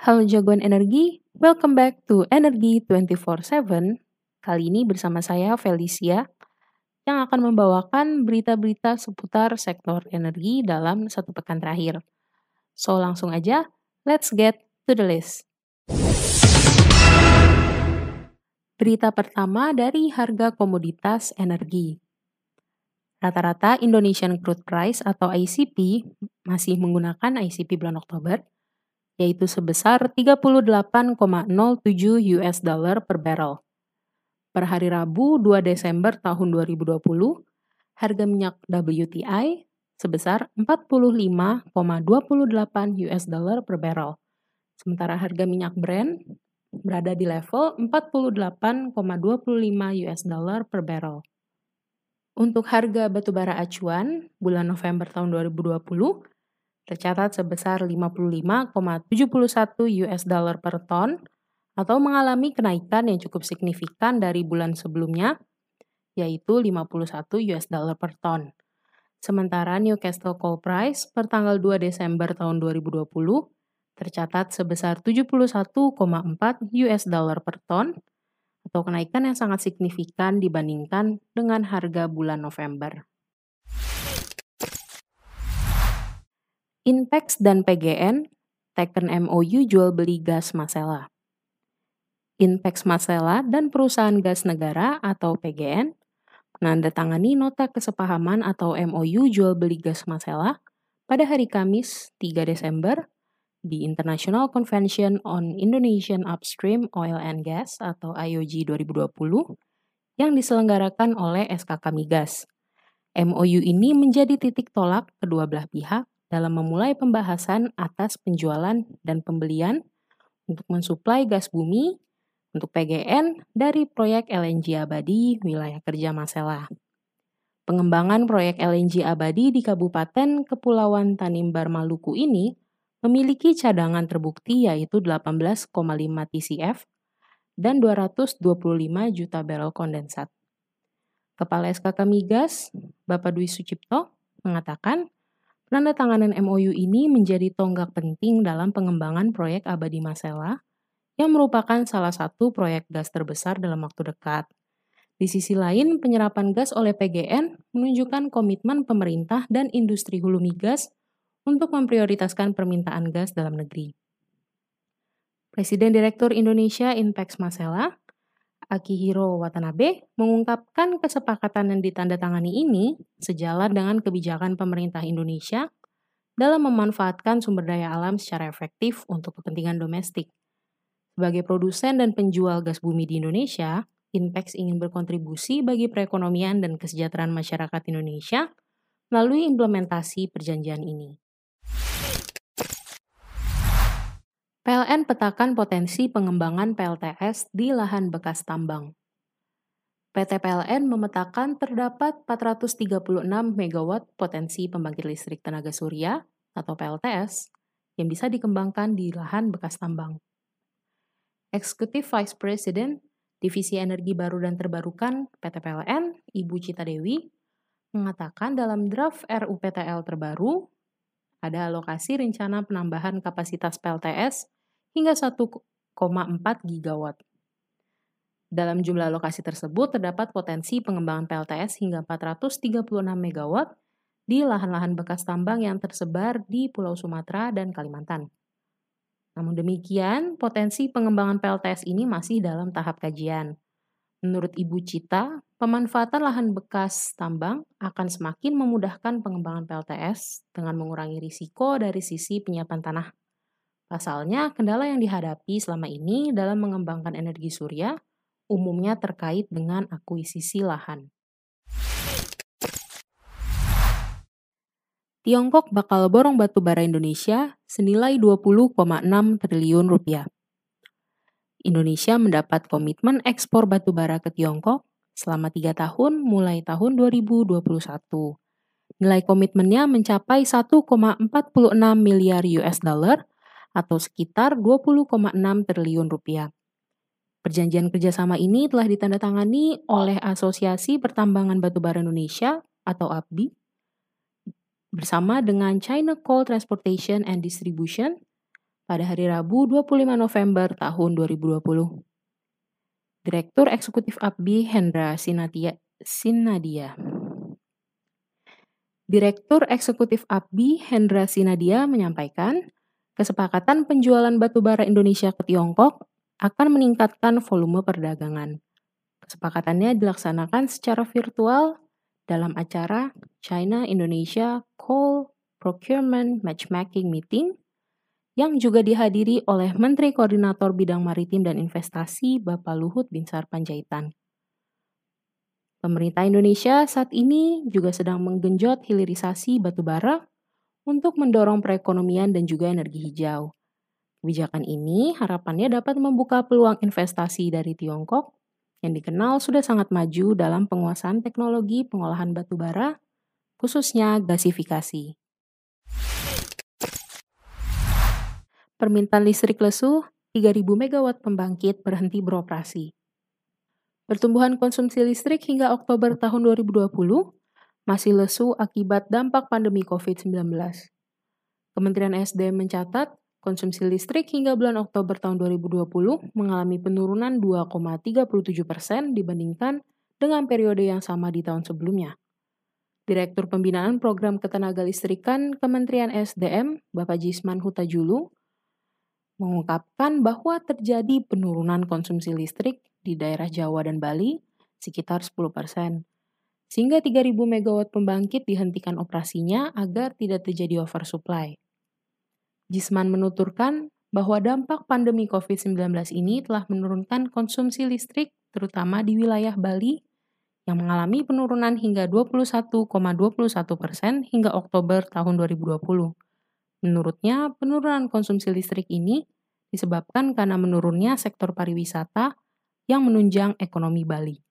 Halo jagoan energi, welcome back to Energi 24/7. Kali ini bersama saya Felicia yang akan membawakan berita-berita seputar sektor energi dalam satu pekan terakhir. So langsung aja, let's get to the list. Berita pertama dari harga komoditas energi. Rata-rata Indonesian Crude Price atau ICP masih menggunakan ICP bulan Oktober, yaitu sebesar 38,07 US dollar per barrel. Per hari Rabu 2 Desember tahun 2020, harga minyak WTI sebesar 45,28 US dollar per barrel. Sementara harga minyak Brent berada di level 48,25 US dollar per barrel. Untuk harga batubara acuan bulan November tahun 2020 tercatat sebesar 55,71 US dollar per ton atau mengalami kenaikan yang cukup signifikan dari bulan sebelumnya yaitu 51 US dollar per ton. Sementara Newcastle Coal Price per tanggal 2 Desember tahun 2020 tercatat sebesar 71,4 US dollar per ton atau kenaikan yang sangat signifikan dibandingkan dengan harga bulan November. Inpex dan PGN teken MOU jual beli gas Masela. Inpex Masela dan perusahaan gas negara atau PGN menandatangani nota kesepahaman atau MOU jual beli gas Masela pada hari Kamis 3 Desember di International Convention on Indonesian Upstream Oil and Gas atau IOG 2020 yang diselenggarakan oleh SKK Migas. MOU ini menjadi titik tolak kedua belah pihak dalam memulai pembahasan atas penjualan dan pembelian untuk mensuplai gas bumi untuk PGN dari proyek LNG abadi wilayah kerja Masela. Pengembangan proyek LNG abadi di Kabupaten Kepulauan Tanimbar Maluku ini memiliki cadangan terbukti yaitu 18,5 TCF dan 225 juta barrel kondensat. Kepala SKK Migas, Bapak Dwi Sucipto, mengatakan penandatanganan MOU ini menjadi tonggak penting dalam pengembangan proyek Abadi Masela yang merupakan salah satu proyek gas terbesar dalam waktu dekat. Di sisi lain, penyerapan gas oleh PGN menunjukkan komitmen pemerintah dan industri hulu migas untuk memprioritaskan permintaan gas dalam negeri. Presiden Direktur Indonesia Inpex Masela, Akihiro Watanabe, mengungkapkan kesepakatan yang ditandatangani ini sejalan dengan kebijakan pemerintah Indonesia dalam memanfaatkan sumber daya alam secara efektif untuk kepentingan domestik. Sebagai produsen dan penjual gas bumi di Indonesia, Inpex ingin berkontribusi bagi perekonomian dan kesejahteraan masyarakat Indonesia melalui implementasi perjanjian ini. PLN petakan potensi pengembangan PLTS di lahan bekas tambang. PT PLN memetakan terdapat 436 MW potensi pembangkit listrik tenaga surya atau PLTS yang bisa dikembangkan di lahan bekas tambang. Executive Vice President Divisi Energi Baru dan Terbarukan PT PLN, Ibu Cita Dewi, mengatakan dalam draft RUPTL terbaru ada alokasi rencana penambahan kapasitas PLTS hingga 1,4 gigawatt. Dalam jumlah lokasi tersebut terdapat potensi pengembangan PLTS hingga 436 megawatt di lahan-lahan bekas tambang yang tersebar di Pulau Sumatera dan Kalimantan. Namun demikian, potensi pengembangan PLTS ini masih dalam tahap kajian. Menurut Ibu Cita, pemanfaatan lahan bekas tambang akan semakin memudahkan pengembangan PLTS dengan mengurangi risiko dari sisi penyiapan tanah Pasalnya, kendala yang dihadapi selama ini dalam mengembangkan energi surya umumnya terkait dengan akuisisi lahan. Tiongkok bakal borong batu bara Indonesia senilai 20,6 triliun rupiah. Indonesia mendapat komitmen ekspor batu bara ke Tiongkok selama tiga tahun mulai tahun 2021. Nilai komitmennya mencapai 1,46 miliar US dollar atau sekitar 20,6 triliun rupiah. Perjanjian kerjasama ini telah ditandatangani oleh Asosiasi Pertambangan Batubara Indonesia atau APBI bersama dengan China Coal Transportation and Distribution pada hari Rabu 25 November tahun 2020. Direktur Eksekutif APBI Hendra Sinadia, Sinadia. Direktur Eksekutif APBI Hendra Sinadia menyampaikan, kesepakatan penjualan batubara Indonesia ke Tiongkok akan meningkatkan volume perdagangan. Kesepakatannya dilaksanakan secara virtual dalam acara China Indonesia Coal Procurement Matchmaking Meeting yang juga dihadiri oleh Menteri Koordinator Bidang Maritim dan Investasi Bapak Luhut Binsar Panjaitan. Pemerintah Indonesia saat ini juga sedang menggenjot hilirisasi batubara untuk mendorong perekonomian dan juga energi hijau. Kebijakan ini harapannya dapat membuka peluang investasi dari Tiongkok yang dikenal sudah sangat maju dalam penguasaan teknologi pengolahan batubara, khususnya gasifikasi. Permintaan listrik lesu, 3.000 MW pembangkit berhenti beroperasi. Pertumbuhan konsumsi listrik hingga Oktober tahun 2020 masih lesu akibat dampak pandemi COVID-19. Kementerian SDM mencatat konsumsi listrik hingga bulan Oktober tahun 2020 mengalami penurunan 2,37 persen dibandingkan dengan periode yang sama di tahun sebelumnya. Direktur Pembinaan Program Ketenaga Listrikan Kementerian SDM, Bapak Jisman Hutajulu, mengungkapkan bahwa terjadi penurunan konsumsi listrik di daerah Jawa dan Bali sekitar 10 persen. Sehingga 3.000 MW pembangkit dihentikan operasinya agar tidak terjadi oversupply. Jisman menuturkan bahwa dampak pandemi COVID-19 ini telah menurunkan konsumsi listrik terutama di wilayah Bali yang mengalami penurunan hingga 21,21 persen hingga Oktober tahun 2020. Menurutnya, penurunan konsumsi listrik ini disebabkan karena menurunnya sektor pariwisata yang menunjang ekonomi Bali.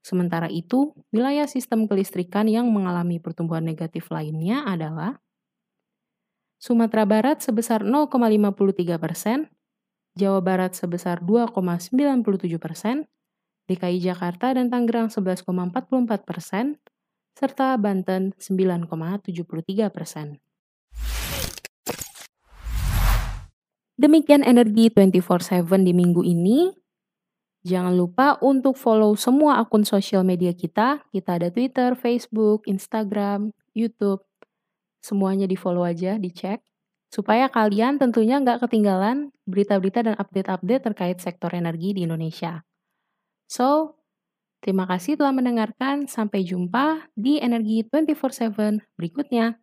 Sementara itu, wilayah sistem kelistrikan yang mengalami pertumbuhan negatif lainnya adalah Sumatera Barat sebesar 0,53 persen, Jawa Barat sebesar 2,97 persen, DKI Jakarta dan Tangerang 11,44 persen, serta Banten 9,73 persen. Demikian energi 24/7 di minggu ini. Jangan lupa untuk follow semua akun sosial media kita. Kita ada Twitter, Facebook, Instagram, YouTube. Semuanya di follow aja, dicek. Supaya kalian tentunya nggak ketinggalan berita-berita dan update-update terkait sektor energi di Indonesia. So, terima kasih telah mendengarkan. Sampai jumpa di Energi 24/7 berikutnya.